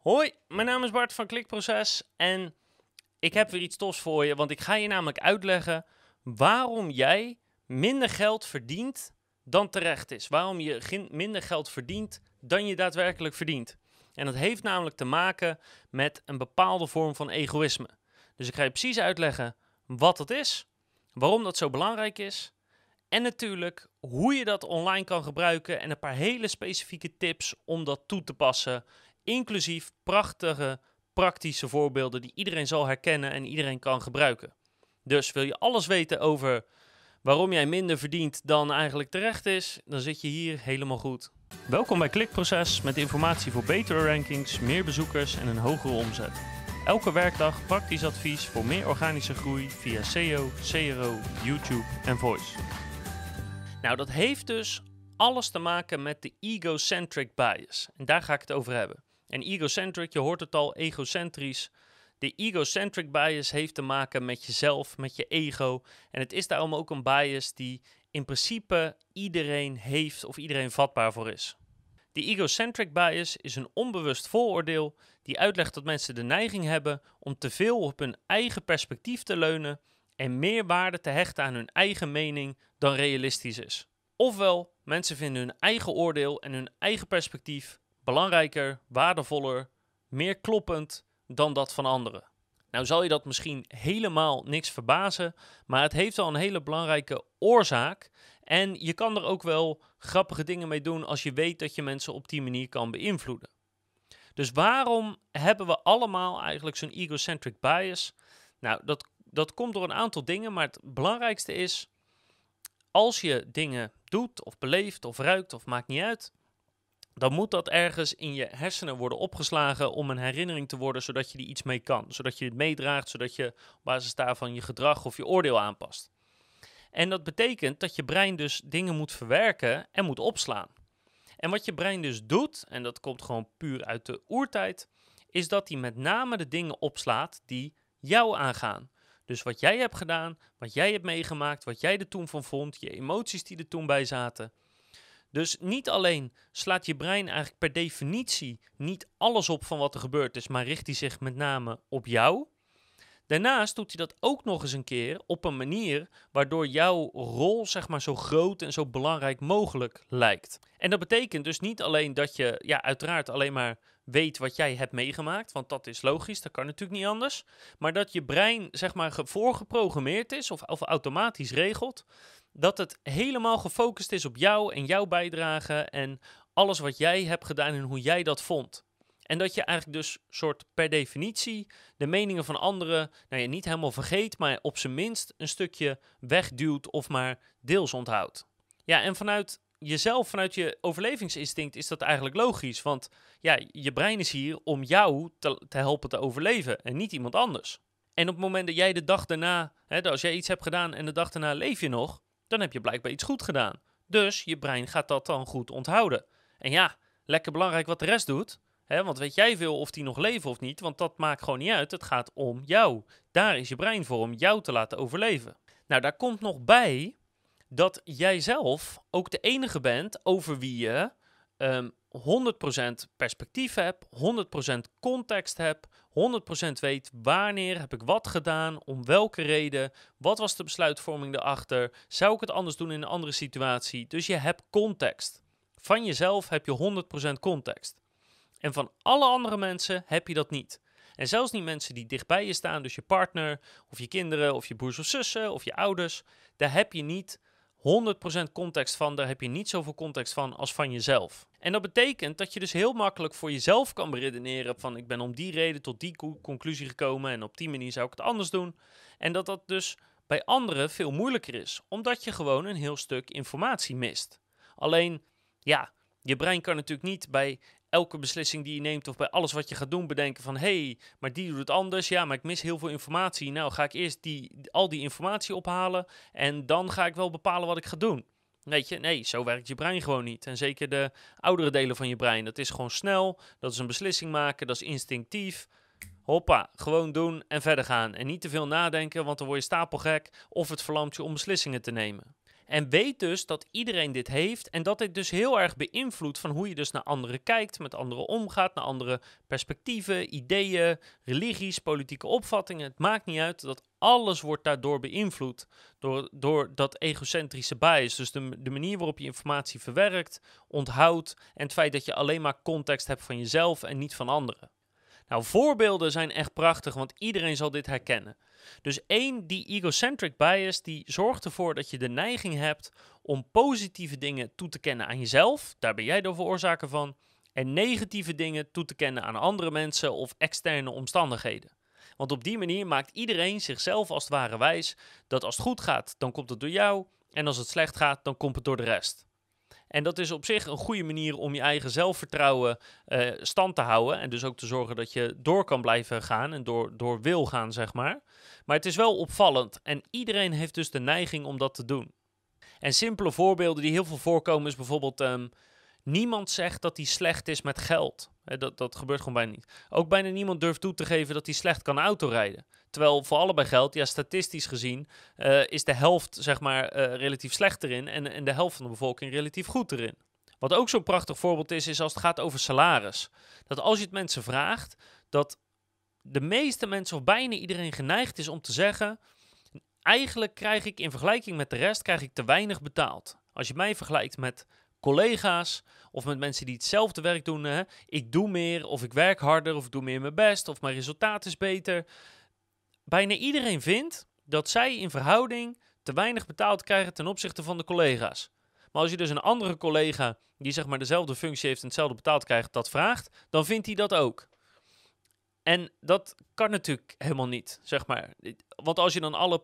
Hoi, mijn naam is Bart van Klikproces en ik heb weer iets tofs voor je, want ik ga je namelijk uitleggen waarom jij minder geld verdient dan terecht is. Waarom je minder geld verdient dan je daadwerkelijk verdient. En dat heeft namelijk te maken met een bepaalde vorm van egoïsme. Dus ik ga je precies uitleggen wat dat is, waarom dat zo belangrijk is en natuurlijk hoe je dat online kan gebruiken en een paar hele specifieke tips om dat toe te passen inclusief prachtige praktische voorbeelden die iedereen zal herkennen en iedereen kan gebruiken. Dus wil je alles weten over waarom jij minder verdient dan eigenlijk terecht is, dan zit je hier helemaal goed. Welkom bij Klikproces met informatie voor betere rankings, meer bezoekers en een hogere omzet. Elke werkdag praktisch advies voor meer organische groei via SEO, CRO, YouTube en Voice. Nou, dat heeft dus alles te maken met de egocentric bias. En daar ga ik het over hebben. En egocentric, je hoort het al, egocentrisch. De egocentric bias heeft te maken met jezelf, met je ego. En het is daarom ook een bias die in principe iedereen heeft of iedereen vatbaar voor is. De egocentric bias is een onbewust vooroordeel die uitlegt dat mensen de neiging hebben om te veel op hun eigen perspectief te leunen en meer waarde te hechten aan hun eigen mening dan realistisch is. Ofwel, mensen vinden hun eigen oordeel en hun eigen perspectief belangrijker, waardevoller, meer kloppend dan dat van anderen. Nou zal je dat misschien helemaal niks verbazen, maar het heeft wel een hele belangrijke oorzaak. En je kan er ook wel grappige dingen mee doen als je weet dat je mensen op die manier kan beïnvloeden. Dus waarom hebben we allemaal eigenlijk zo'n egocentric bias? Nou, dat, dat komt door een aantal dingen, maar het belangrijkste is als je dingen doet of beleeft of ruikt of maakt niet uit, dan moet dat ergens in je hersenen worden opgeslagen om een herinnering te worden, zodat je er iets mee kan. Zodat je het meedraagt, zodat je op basis daarvan je gedrag of je oordeel aanpast. En dat betekent dat je brein dus dingen moet verwerken en moet opslaan. En wat je brein dus doet, en dat komt gewoon puur uit de oertijd, is dat hij met name de dingen opslaat die jou aangaan. Dus wat jij hebt gedaan, wat jij hebt meegemaakt, wat jij er toen van vond, je emoties die er toen bij zaten. Dus niet alleen slaat je brein eigenlijk per definitie niet alles op van wat er gebeurd is, maar richt hij zich met name op jou. Daarnaast doet hij dat ook nog eens een keer op een manier waardoor jouw rol zeg maar zo groot en zo belangrijk mogelijk lijkt. En dat betekent dus niet alleen dat je ja, uiteraard alleen maar weet wat jij hebt meegemaakt, want dat is logisch, dat kan natuurlijk niet anders, maar dat je brein zeg maar ge- voorgeprogrammeerd is of, of automatisch regelt dat het helemaal gefocust is op jou en jouw bijdrage en alles wat jij hebt gedaan en hoe jij dat vond. En dat je eigenlijk dus soort per definitie de meningen van anderen nou ja, niet helemaal vergeet, maar op zijn minst een stukje wegduwt of maar deels onthoudt. Ja, en vanuit jezelf, vanuit je overlevingsinstinct is dat eigenlijk logisch, want ja, je brein is hier om jou te, helpen te overleven en niet iemand anders. En op het moment dat jij de dag daarna, hè, als jij iets hebt gedaan en de dag daarna leef je nog, dan heb je blijkbaar iets goed gedaan. Dus je brein gaat dat dan goed onthouden. En ja, lekker belangrijk wat de rest doet. Hè, want weet jij veel of die nog leven of niet? Want dat maakt gewoon niet uit. Het gaat om jou. Daar is je brein voor, om jou te laten overleven. Nou, daar komt nog bij dat jij zelf ook de enige bent over wie je ehm 100% perspectief hebt, 100% context hebt, 100% weet wanneer heb ik wat gedaan, om welke reden, wat was de besluitvorming erachter, zou ik het anders doen in een andere situatie. Dus je hebt context. Van jezelf heb je 100% context. En van alle andere mensen heb je dat niet. En zelfs niet mensen die dichtbij je staan, dus je partner, of je kinderen, of je broers of zussen, of je ouders, daar heb je niet 100% context van, daar heb je niet zoveel context van als van jezelf. En dat betekent dat je dus heel makkelijk voor jezelf kan beredeneren van ik ben om die reden tot die co- conclusie gekomen en op die manier zou ik het anders doen. En dat dat dus bij anderen veel moeilijker is, omdat je gewoon een heel stuk informatie mist. Alleen, ja, je brein kan natuurlijk niet bij elke beslissing die je neemt of bij alles wat je gaat doen bedenken van hé, hey, maar die doet het anders. Ja, maar ik mis heel veel informatie. Nou, ga ik eerst die, al die informatie ophalen en dan ga ik wel bepalen wat ik ga doen. Weet je, nee, zo werkt je brein gewoon niet. En zeker de oudere delen van je brein. Dat is gewoon snel, dat is een beslissing maken, dat is instinctief. Hoppa, gewoon doen en verder gaan. En niet te veel nadenken, want dan word je stapelgek of het verlamt je om beslissingen te nemen. En weet dus dat iedereen dit heeft en dat dit dus heel erg beïnvloedt van hoe je dus naar anderen kijkt, met anderen omgaat, naar andere perspectieven, ideeën, religies, politieke opvattingen. Het maakt niet uit dat alles wordt daardoor beïnvloed door, door dat egocentrische bias. Dus de, de manier waarop je informatie verwerkt, onthoudt en het feit dat je alleen maar context hebt van jezelf en niet van anderen. Nou, voorbeelden zijn echt prachtig, want iedereen zal dit herkennen. Dus één, die egocentric bias, die zorgt ervoor dat je de neiging hebt om positieve dingen toe te kennen aan jezelf. Daar ben jij de veroorzaker van. En negatieve dingen toe te kennen aan andere mensen of externe omstandigheden. Want op die manier maakt iedereen zichzelf als het ware wijs dat als het goed gaat, dan komt het door jou. En als het slecht gaat, dan komt het door de rest. En dat is op zich een goede manier om je eigen zelfvertrouwen uh, stand te houden. En dus ook te zorgen dat je door kan blijven gaan en door, door wil gaan, zeg maar. Maar het is wel opvallend. En iedereen heeft dus de neiging om dat te doen. En simpele voorbeelden die heel veel voorkomen is bijvoorbeeld... Um, niemand zegt dat hij slecht is met geld. Dat, dat gebeurt gewoon bijna niet. Ook bijna niemand durft toe te geven dat hij slecht kan autorijden. Terwijl voor allebei geldt, ja, statistisch gezien uh, is de helft zeg maar uh, relatief slecht erin en, en de helft van de bevolking relatief goed erin. Wat ook zo'n prachtig voorbeeld is, is als het gaat over salaris. Dat als je het mensen vraagt, dat de meeste mensen of bijna iedereen geneigd is om te zeggen: eigenlijk krijg ik in vergelijking met de rest krijg ik te weinig betaald. Als je mij vergelijkt met collega's of met mensen die hetzelfde werk doen, hè, ik doe meer of ik werk harder of ik doe meer mijn best of mijn resultaat is beter bijna iedereen vindt dat zij in verhouding te weinig betaald krijgen ten opzichte van de collega's. Maar als je dus een andere collega die zeg maar dezelfde functie heeft en hetzelfde betaald krijgt, dat vraagt, dan vindt hij dat ook. En dat kan natuurlijk helemaal niet, zeg maar. Want als je dan alle,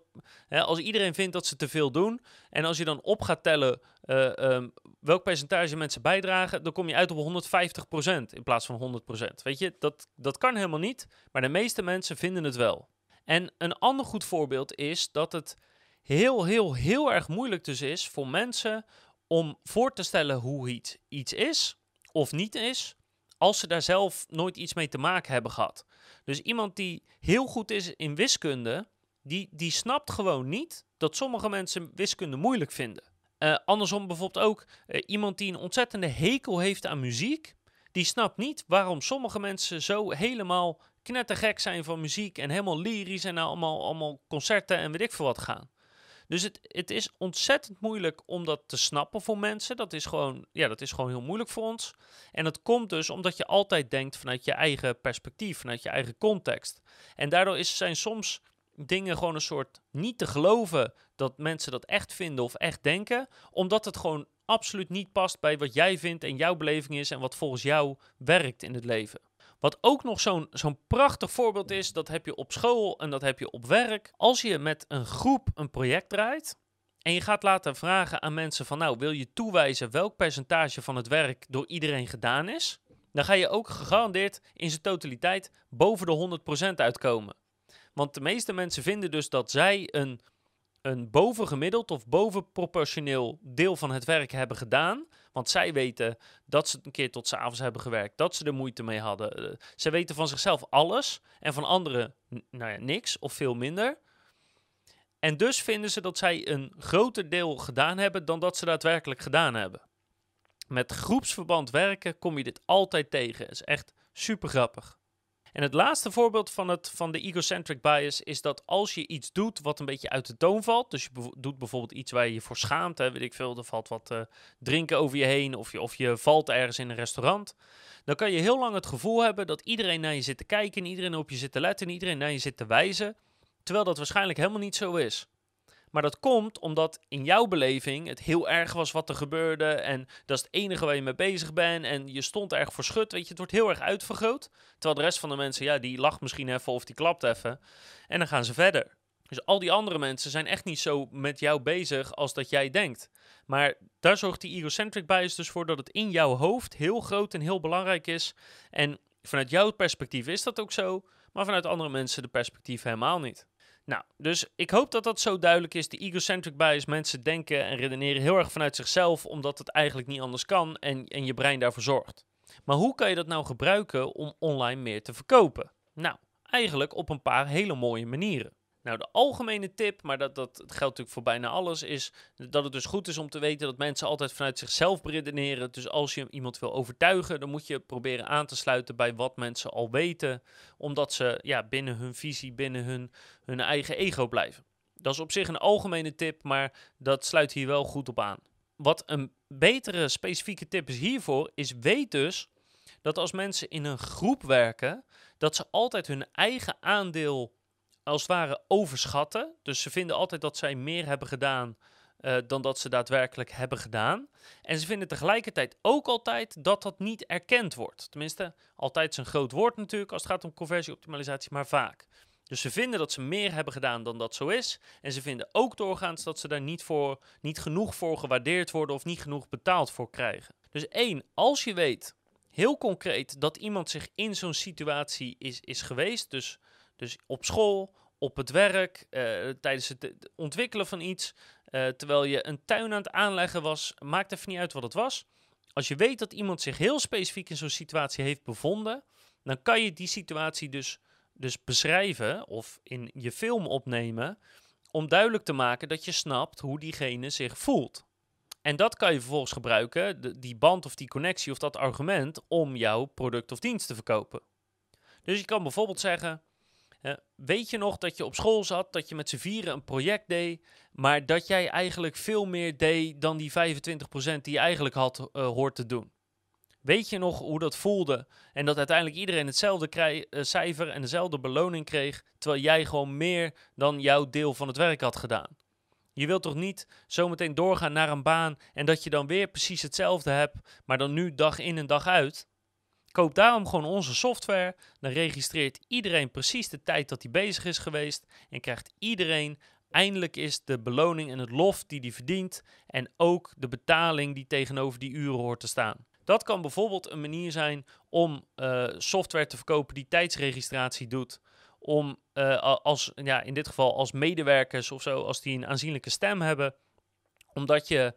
hè, als iedereen vindt dat ze te veel doen, en als je dan op gaat tellen uh, um, welk percentage mensen bijdragen, dan kom je uit op 150% in plaats van 100%. Weet je, dat, dat kan helemaal niet, maar de meeste mensen vinden het wel. En een ander goed voorbeeld is dat het heel, heel, heel erg moeilijk dus is voor mensen om voor te stellen hoe iets, iets is of niet is, als ze daar zelf nooit iets mee te maken hebben gehad. Dus iemand die heel goed is in wiskunde, die, die snapt gewoon niet dat sommige mensen wiskunde moeilijk vinden. Uh, andersom bijvoorbeeld ook uh, iemand die een ontzettende hekel heeft aan muziek, die snapt niet waarom sommige mensen zo helemaal knettergek zijn van muziek en helemaal lyrisch en allemaal, allemaal concerten en weet ik veel wat gaan. Dus het, het is ontzettend moeilijk om dat te snappen voor mensen. Dat is, gewoon, ja, dat is gewoon heel moeilijk voor ons. En dat komt dus omdat je altijd denkt vanuit je eigen perspectief, vanuit je eigen context. En daardoor is, zijn soms dingen gewoon een soort niet te geloven dat mensen dat echt vinden of echt denken, omdat het gewoon absoluut niet past bij wat jij vindt en jouw beleving is en wat volgens jou werkt in het leven. Wat ook nog zo'n zo'n prachtig voorbeeld is, dat heb je op school en dat heb je op werk. Als je met een groep een project draait en je gaat laten vragen aan mensen van nou, wil je toewijzen welk percentage van het werk door iedereen gedaan is? Dan ga je ook gegarandeerd in zijn totaliteit boven de 100% uitkomen. Want de meeste mensen vinden dus dat zij een, een bovengemiddeld of bovenproportioneel deel van het werk hebben gedaan. Want zij weten dat ze een keer tot s'avonds hebben gewerkt, dat ze er moeite mee hadden. Uh, ze weten van zichzelf alles en van anderen nou ja, niks of veel minder. En dus vinden ze dat zij een groter deel gedaan hebben dan dat ze daadwerkelijk gedaan hebben. Met groepsverband werken kom je dit altijd tegen. Is echt super grappig. En het laatste voorbeeld van, het, van de egocentric bias is dat als je iets doet wat een beetje uit de toon valt, dus je doet bijvoorbeeld iets waar je je voor schaamt, hè, weet ik veel, er valt wat uh, drinken over je heen of je, of je valt ergens in een restaurant, dan kan je heel lang het gevoel hebben dat iedereen naar je zit te kijken en iedereen op je zit te letten en iedereen naar je zit te wijzen, terwijl dat waarschijnlijk helemaal niet zo is. Maar dat komt omdat in jouw beleving het heel erg was wat er gebeurde. En dat is het enige waar je mee bezig bent. En je stond erg voor schut. Weet je, het wordt heel erg uitvergroot. Terwijl de rest van de mensen, ja, die lacht misschien even of die klapt even. En dan gaan ze verder. Dus al die andere mensen zijn echt niet zo met jou bezig als dat jij denkt. Maar daar zorgt die egocentric bias dus voor dat het in jouw hoofd heel groot en heel belangrijk is. En vanuit jouw perspectief is dat ook zo. Maar vanuit andere mensen de perspectief helemaal niet. Nou, dus ik hoop dat dat zo duidelijk is. De egocentric bias, mensen denken en redeneren heel erg vanuit zichzelf, omdat het eigenlijk niet anders kan en, en je brein daarvoor zorgt. Maar hoe kan je dat nou gebruiken om online meer te verkopen? Nou, eigenlijk op een paar hele mooie manieren. Nou, de algemene tip, maar dat, dat geldt natuurlijk voor bijna alles, is dat het dus goed is om te weten dat mensen altijd vanuit zichzelf redeneren. Dus als je iemand wil overtuigen, dan moet je proberen aan te sluiten bij wat mensen al weten, omdat ze ja, binnen hun visie, binnen hun, hun eigen ego blijven. Dat is op zich een algemene tip, maar dat sluit hier wel goed op aan. Wat een betere specifieke tip is hiervoor, is weet dus dat als mensen in een groep werken, dat ze altijd hun eigen aandeel als het ware overschatten. Dus ze vinden altijd dat zij meer hebben gedaan uh, dan dat ze daadwerkelijk hebben gedaan. En ze vinden tegelijkertijd ook altijd dat dat niet erkend wordt. Tenminste, altijd is een groot woord natuurlijk als het gaat om conversieoptimalisatie, maar vaak. Dus ze vinden dat ze meer hebben gedaan dan dat zo is. En ze vinden ook doorgaans dat ze daar niet, voor, niet genoeg voor gewaardeerd worden of niet genoeg betaald voor krijgen. Dus één, als je weet heel concreet dat iemand zich in zo'n situatie is, is geweest, dus, dus op school, op het werk, uh, tijdens het ontwikkelen van iets, uh, terwijl je een tuin aan het aanleggen was, maakt even niet uit wat het was. Als je weet dat iemand zich heel specifiek in zo'n situatie heeft bevonden, dan kan je die situatie dus dus beschrijven of in je film opnemen om duidelijk te maken dat je snapt hoe diegene zich voelt. En dat kan je vervolgens gebruiken, die band of die connectie of dat argument, om jouw product of dienst te verkopen. Dus je kan bijvoorbeeld zeggen: Weet je nog dat je op school zat, dat je met z'n vieren een project deed, maar dat jij eigenlijk veel meer deed dan die 25% die je eigenlijk had uh, hoort te doen? Weet je nog hoe dat voelde? En dat uiteindelijk iedereen hetzelfde uh, cijfer en dezelfde beloning kreeg, terwijl jij gewoon meer dan jouw deel van het werk had gedaan. Je wilt toch niet zometeen doorgaan naar een baan en dat je dan weer precies hetzelfde hebt, maar dan nu dag in en dag uit? Koop daarom gewoon onze software. Dan registreert iedereen precies de tijd dat hij bezig is geweest en krijgt iedereen eindelijk is de beloning en het lof die hij verdient en ook de betaling die tegenover die uren hoort te staan. Dat kan bijvoorbeeld een manier zijn om uh, software te verkopen die tijdsregistratie doet. Om uh, als, ja, in dit geval als medewerkers of zo, als die een aanzienlijke stem hebben, omdat je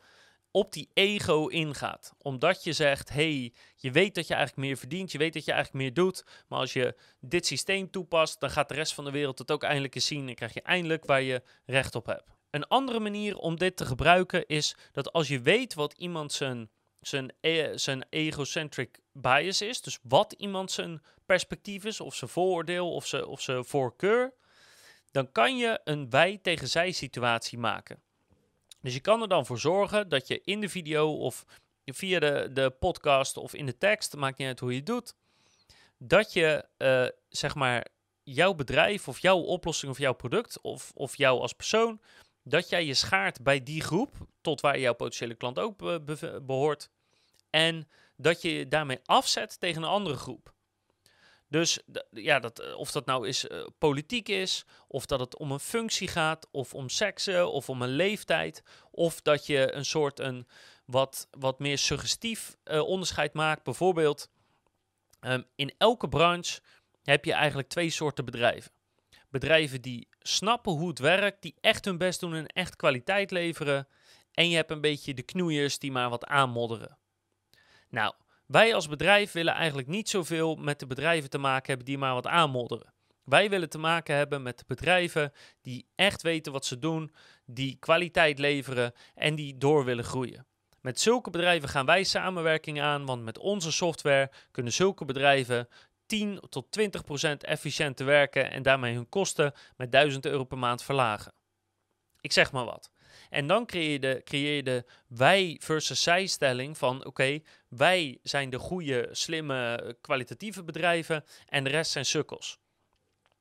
op die ego ingaat. Omdat je zegt, hey, je weet dat je eigenlijk meer verdient, je weet dat je eigenlijk meer doet, maar als je dit systeem toepast, dan gaat de rest van de wereld het ook eindelijk eens zien en krijg je eindelijk waar je recht op hebt. Een andere manier om dit te gebruiken is dat als je weet wat iemand zijn zijn, e zijn egocentric bias is. Dus wat iemand zijn perspectief is, of zijn vooroordeel, of zijn, of zijn voorkeur. Dan kan je een wij tegen zij situatie maken. Dus je kan er dan voor zorgen dat je in de video of via de, de podcast of in de tekst, maakt niet uit hoe je het doet, dat je uh, zeg maar jouw bedrijf of jouw oplossing of jouw product of, of jou als persoon dat jij je schaart bij die groep, tot waar jouw potentiële klant ook behoort, en dat je daarmee afzet tegen een andere groep. Dus ja, dat, eh, of dat nou is, uh, politiek is, of dat het om een functie gaat, of om seksen, of om een leeftijd, of dat je een soort een wat, wat meer suggestief uh, onderscheid maakt. Bijvoorbeeld, um, in elke branche heb je eigenlijk twee soorten bedrijven bedrijven die snappen hoe het werkt, die echt hun best doen en echt kwaliteit leveren. En je hebt een beetje de knoeiers die maar wat aanmodderen. Nou, wij als bedrijf willen eigenlijk niet zoveel met de bedrijven te maken hebben die maar wat aanmodderen. Wij willen te maken hebben met bedrijven die echt weten wat ze doen, die kwaliteit leveren en die door willen groeien. Met zulke bedrijven gaan wij samenwerking aan, want met onze software kunnen zulke bedrijven 10 tot 20 procent efficiënter werken en daarmee hun kosten met 1000 euro per maand verlagen. Ik zeg maar wat. En dan creëer je de, creëer de wij versus zij stelling van oké, wij zijn de goede, slimme, kwalitatieve bedrijven en de rest zijn sukkels.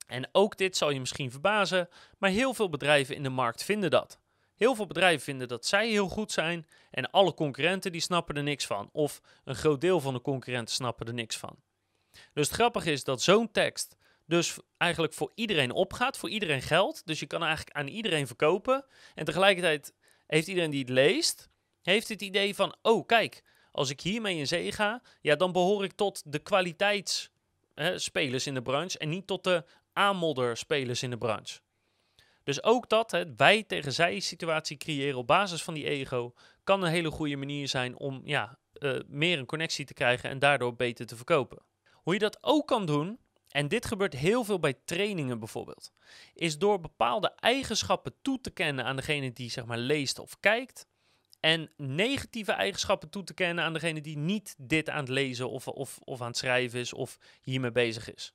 En ook dit zal je misschien verbazen, maar heel veel bedrijven in de markt vinden dat. Heel veel bedrijven vinden dat zij heel goed zijn en alle concurrenten die snappen er niks van. Of een groot deel van de concurrenten snappen er niks van. Dus het grappige is dat zo'n tekst dus eigenlijk voor iedereen opgaat, voor iedereen geldt. Dus je kan eigenlijk aan iedereen verkopen. En tegelijkertijd heeft iedereen die het leest, heeft het idee van, oh kijk, als ik hiermee in zee ga, ja, dan behoor ik tot de kwaliteitsspelers in de branche en niet tot de aanmodderspelers in de branche. Dus ook dat, het wij tegen zij situatie creëren op basis van die ego, kan een hele goede manier zijn om ja, uh, meer een connectie te krijgen en daardoor beter te verkopen. Hoe je dat ook kan doen, en dit gebeurt heel veel bij trainingen bijvoorbeeld, is door bepaalde eigenschappen toe te kennen aan degene die zeg maar leest of kijkt, en negatieve eigenschappen toe te kennen aan degene die niet dit aan het lezen of, of, of aan het schrijven is of hiermee bezig is.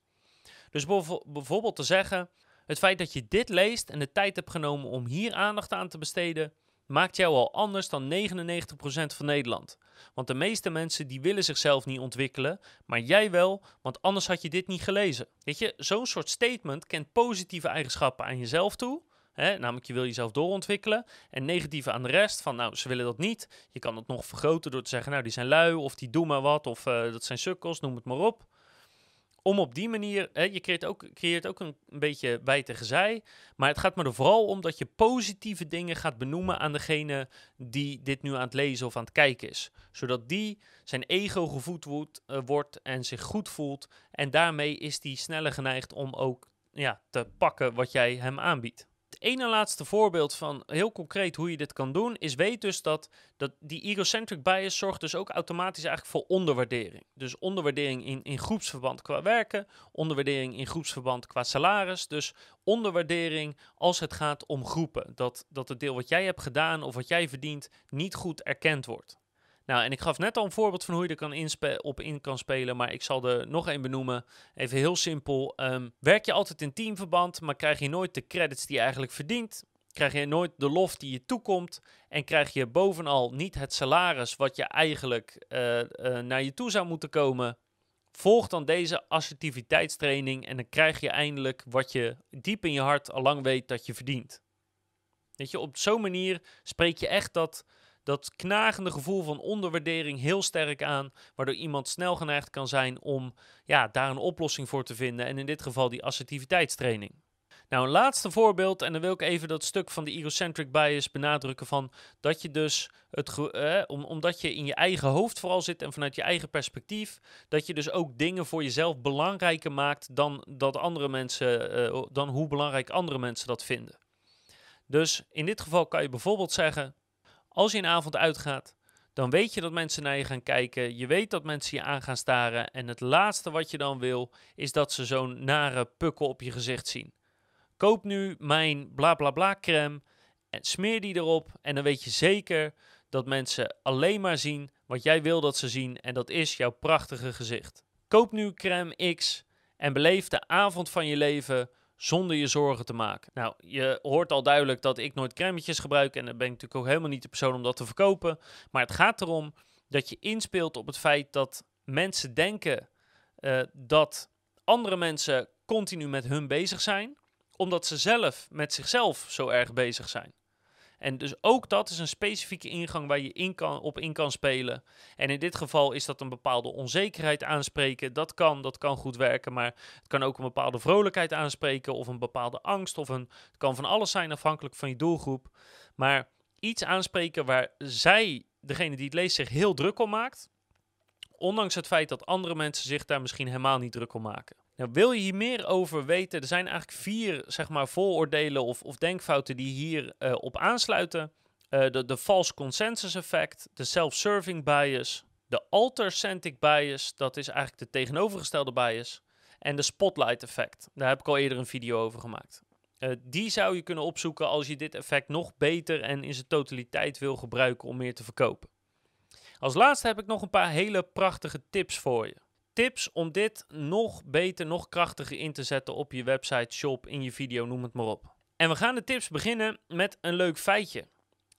Dus bijvoorbeeld te zeggen, het feit dat je dit leest en de tijd hebt genomen om hier aandacht aan te besteden, maakt jou al anders dan 99% van Nederland. Want de meeste mensen die willen zichzelf niet ontwikkelen, maar jij wel, want anders had je dit niet gelezen. Weet je, zo'n soort statement kent positieve eigenschappen aan jezelf toe. Hè, namelijk, je wil jezelf doorontwikkelen. En negatieve aan de rest, van nou, ze willen dat niet. Je kan het nog vergroten door te zeggen, nou, die zijn lui, of die doen maar wat, of uh, dat zijn sukkels, noem het maar op om op die manier, hè, je creëert ook, creëert ook een, beetje wijte gezij, maar het gaat me er vooral om dat je positieve dingen gaat benoemen aan degene die dit nu aan het lezen of aan het kijken is. Zodat die zijn ego gevoed wordt, uh, wordt en zich goed voelt en daarmee is die sneller geneigd om ook ja, te pakken wat jij hem aanbiedt. Ene laatste voorbeeld van heel concreet hoe je dit kan doen, is weet dus dat, dat die egocentric bias zorgt dus ook automatisch eigenlijk voor onderwaardering. Dus onderwaardering in, in groepsverband qua werken, onderwaardering in groepsverband qua salaris. Dus onderwaardering als het gaat om groepen. Dat, dat het deel wat jij hebt gedaan of wat jij verdient niet goed erkend wordt. Nou, en ik gaf net al een voorbeeld van hoe je er kan op in kan spelen, maar ik zal er nog één benoemen. Even heel simpel. Ehm, werk je altijd in teamverband, maar krijg je nooit de credits die je eigenlijk verdient? Krijg je nooit de lof die je toekomt? En krijg je bovenal niet het salaris wat je eigenlijk uh, uh, naar je toe zou moeten komen? Volg dan deze assertiviteitstraining en dan krijg je eindelijk wat je diep in je hart al lang weet dat je verdient. Weet je, op zo'n manier spreek je echt dat dat knagende gevoel van onderwaardering heel sterk aan, waardoor iemand snel geneigd kan zijn om ja, daar een oplossing voor te vinden. En in dit geval die assertiviteitstraining. Nou, een laatste voorbeeld, en dan wil ik even dat stuk van de egocentric bias benadrukken van dat je dus, het, eh, om, omdat je in je eigen hoofd vooral zit en vanuit je eigen perspectief, dat je dus ook dingen voor jezelf belangrijker maakt dan, dat andere mensen, eh, dan hoe belangrijk andere mensen dat vinden. Dus in dit geval kan je bijvoorbeeld zeggen, als je een avond uitgaat, dan weet je dat mensen naar je gaan kijken. Je weet dat mensen je aan gaan staren. En het laatste wat je dan wil, is dat ze zo'n nare pukkel op je gezicht zien. Koop nu mijn bla bla bla crème en smeer die erop. En dan weet je zeker dat mensen alleen maar zien wat jij wil dat ze zien. En dat is jouw prachtige gezicht. Koop nu crème X en beleef de avond van je leven zonder je zorgen te maken. Nou, je hoort al duidelijk dat ik nooit crèmetjes gebruik en dan ben ik natuurlijk ook helemaal niet de persoon om dat te verkopen. Maar het gaat erom dat je inspeelt op het feit dat mensen denken uh, dat andere mensen continu met hun bezig zijn, omdat ze zelf met zichzelf zo erg bezig zijn. En dus ook dat is een specifieke ingang waar je in kan, op in kan spelen. En in dit geval is dat een bepaalde onzekerheid aanspreken. Dat kan, dat kan goed werken, maar het kan ook een bepaalde vrolijkheid aanspreken of een bepaalde angst. Of een, het kan van alles zijn afhankelijk van je doelgroep. Maar iets aanspreken waar zij, degene die het leest, zich heel druk om maakt. Ondanks het feit dat andere mensen zich daar misschien helemaal niet druk om maken. Nou, wil je hier meer over weten? Er zijn eigenlijk vier zeg maar, vooroordelen of, of denkfouten die hier uh, op aansluiten. Uh, de, de false consensus effect, de self-serving bias, de alter-centric bias, dat is eigenlijk de tegenovergestelde bias, en de spotlight effect. Daar heb ik al eerder een video over gemaakt. Uh, die zou je kunnen opzoeken als je dit effect nog beter en in zijn totaliteit wil gebruiken om meer te verkopen. Als laatste heb ik nog een paar hele prachtige tips voor je tips om dit nog beter, nog krachtiger in te zetten op je website, shop, in je video, noem het maar op. En we gaan de tips beginnen met een leuk feitje.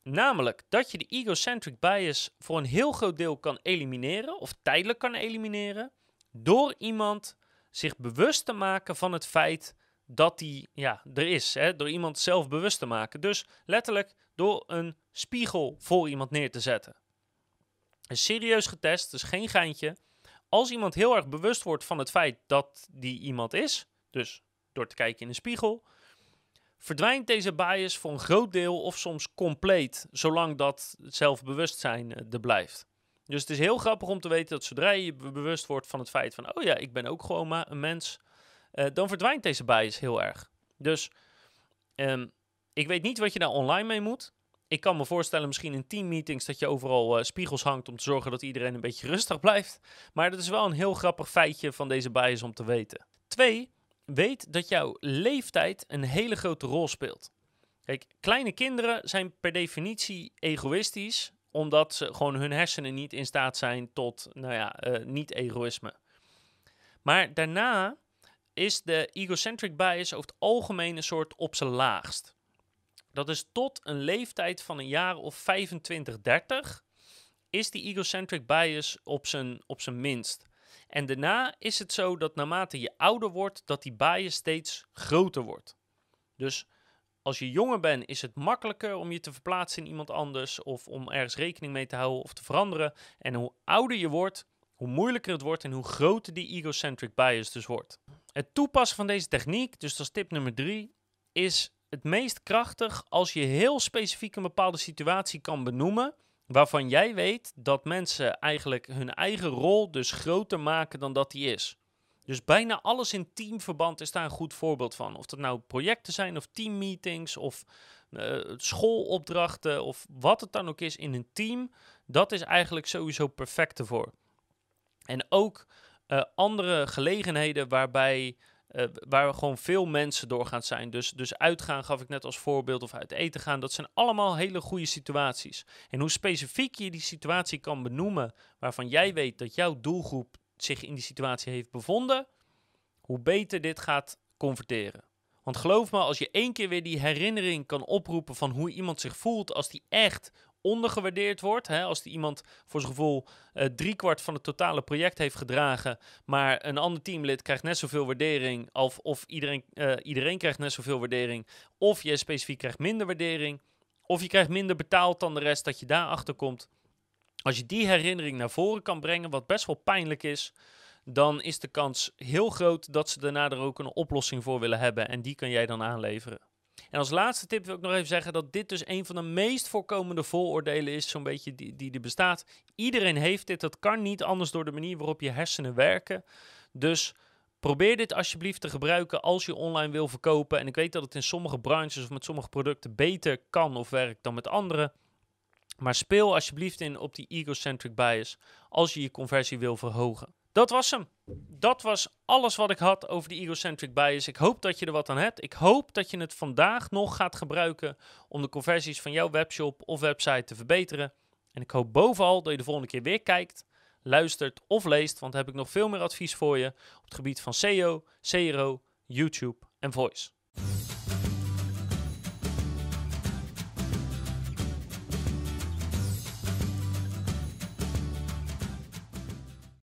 Namelijk dat je de egocentric bias voor een heel groot deel kan elimineren, of tijdelijk kan elimineren, door iemand zich bewust te maken van het feit dat die ja, er is. Hè? Door iemand zelf bewust te maken. Dus letterlijk door een spiegel voor iemand neer te zetten. Is serieus getest, dus geen geintje als iemand heel erg bewust wordt van het feit dat die iemand is, dus door te kijken in een spiegel, verdwijnt deze bias voor een groot deel of soms compleet, zolang dat zelfbewustzijn eh, er blijft. Dus het is heel grappig om te weten dat zodra je bewust wordt van het feit van, oh ja, ik ben ook gewoon maar een mens, uh, dan verdwijnt deze bias heel erg. Dus um, ik weet niet wat je daar online mee moet ik kan me voorstellen, misschien in teammeetings, dat je overal uh, spiegels hangt om te zorgen dat iedereen een beetje rustig blijft. Maar dat is wel een heel grappig feitje van deze bias om te weten. Twee, weet dat jouw leeftijd een hele grote rol speelt. Kijk, kleine kinderen zijn per definitie egoïstisch, omdat ze gewoon hun hersenen niet in staat zijn tot, nou ja, uh, niet-egoïsme. Maar daarna is de egocentric bias over het algemeen een soort op zijn laagst. Dat is tot een leeftijd van een jaar of 25, 30 is die egocentric bias op zijn, op zijn minst. En daarna is het zo dat naarmate je ouder wordt, dat die bias steeds groter wordt. Dus als je jonger bent, is het makkelijker om je te verplaatsen in iemand anders of om ergens rekening mee te houden of te veranderen. En hoe ouder je wordt, hoe moeilijker het wordt en hoe groter die egocentric bias dus wordt. Het toepassen van deze techniek, dus dat is tip nummer drie, is het meest krachtig als je heel specifiek een bepaalde situatie kan benoemen waarvan jij weet dat mensen eigenlijk hun eigen rol dus groter maken dan dat die is. Dus bijna alles in teamverband is daar een goed voorbeeld van. Of dat nou projecten zijn of teammeetings of uh, schoolopdrachten of wat het dan ook is in een team. Dat is eigenlijk sowieso perfect ervoor. En ook uh, andere gelegenheden waarbij uh, waar gewoon veel mensen doorgaan zijn. Dus, dus uitgaan gaf ik net als voorbeeld of uit eten gaan. Dat zijn allemaal hele goede situaties. En hoe specifiek je die situatie kan benoemen waarvan jij weet dat jouw doelgroep zich in die situatie heeft bevonden, hoe beter dit gaat converteren. Want geloof me, als je één keer weer die herinnering kan oproepen van hoe iemand zich voelt als die echt ondergewaardeerd wordt. Hè, als die iemand voor zijn gevoel uh, driekwart van het totale project heeft gedragen, maar een ander teamlid krijgt net zoveel waardering, of, of iedereen, uh, iedereen krijgt net zoveel waardering, of je specifiek krijgt minder waardering, of je krijgt minder betaald dan de rest, dat je daarachter komt. Als je die herinnering naar voren kan brengen, wat best wel pijnlijk is, dan is de kans heel groot dat ze daarna er ook een oplossing voor willen hebben. En die kan jij dan aanleveren. En als laatste tip wil ik nog even zeggen dat dit dus een van de meest voorkomende vooroordelen is, zo'n beetje die, die er bestaat. Iedereen heeft dit, dat kan niet anders door de manier waarop je hersenen werken. Dus probeer dit alsjeblieft te gebruiken als je online wil verkopen. En ik weet dat het in sommige branches of met sommige producten beter kan of werkt dan met andere. Maar speel alsjeblieft in op die egocentric bias als je je conversie wil verhogen. Dat was hem. Dat was alles wat ik had over de egocentric bias. Ik hoop dat je er wat aan hebt. Ik hoop dat je het vandaag nog gaat gebruiken om de conversies van jouw webshop of website te verbeteren. En ik hoop bovenal dat je de volgende keer weer kijkt, luistert of leest, want dan heb ik nog veel meer advies voor je op het gebied van SEO, CRO, YouTube en Voice.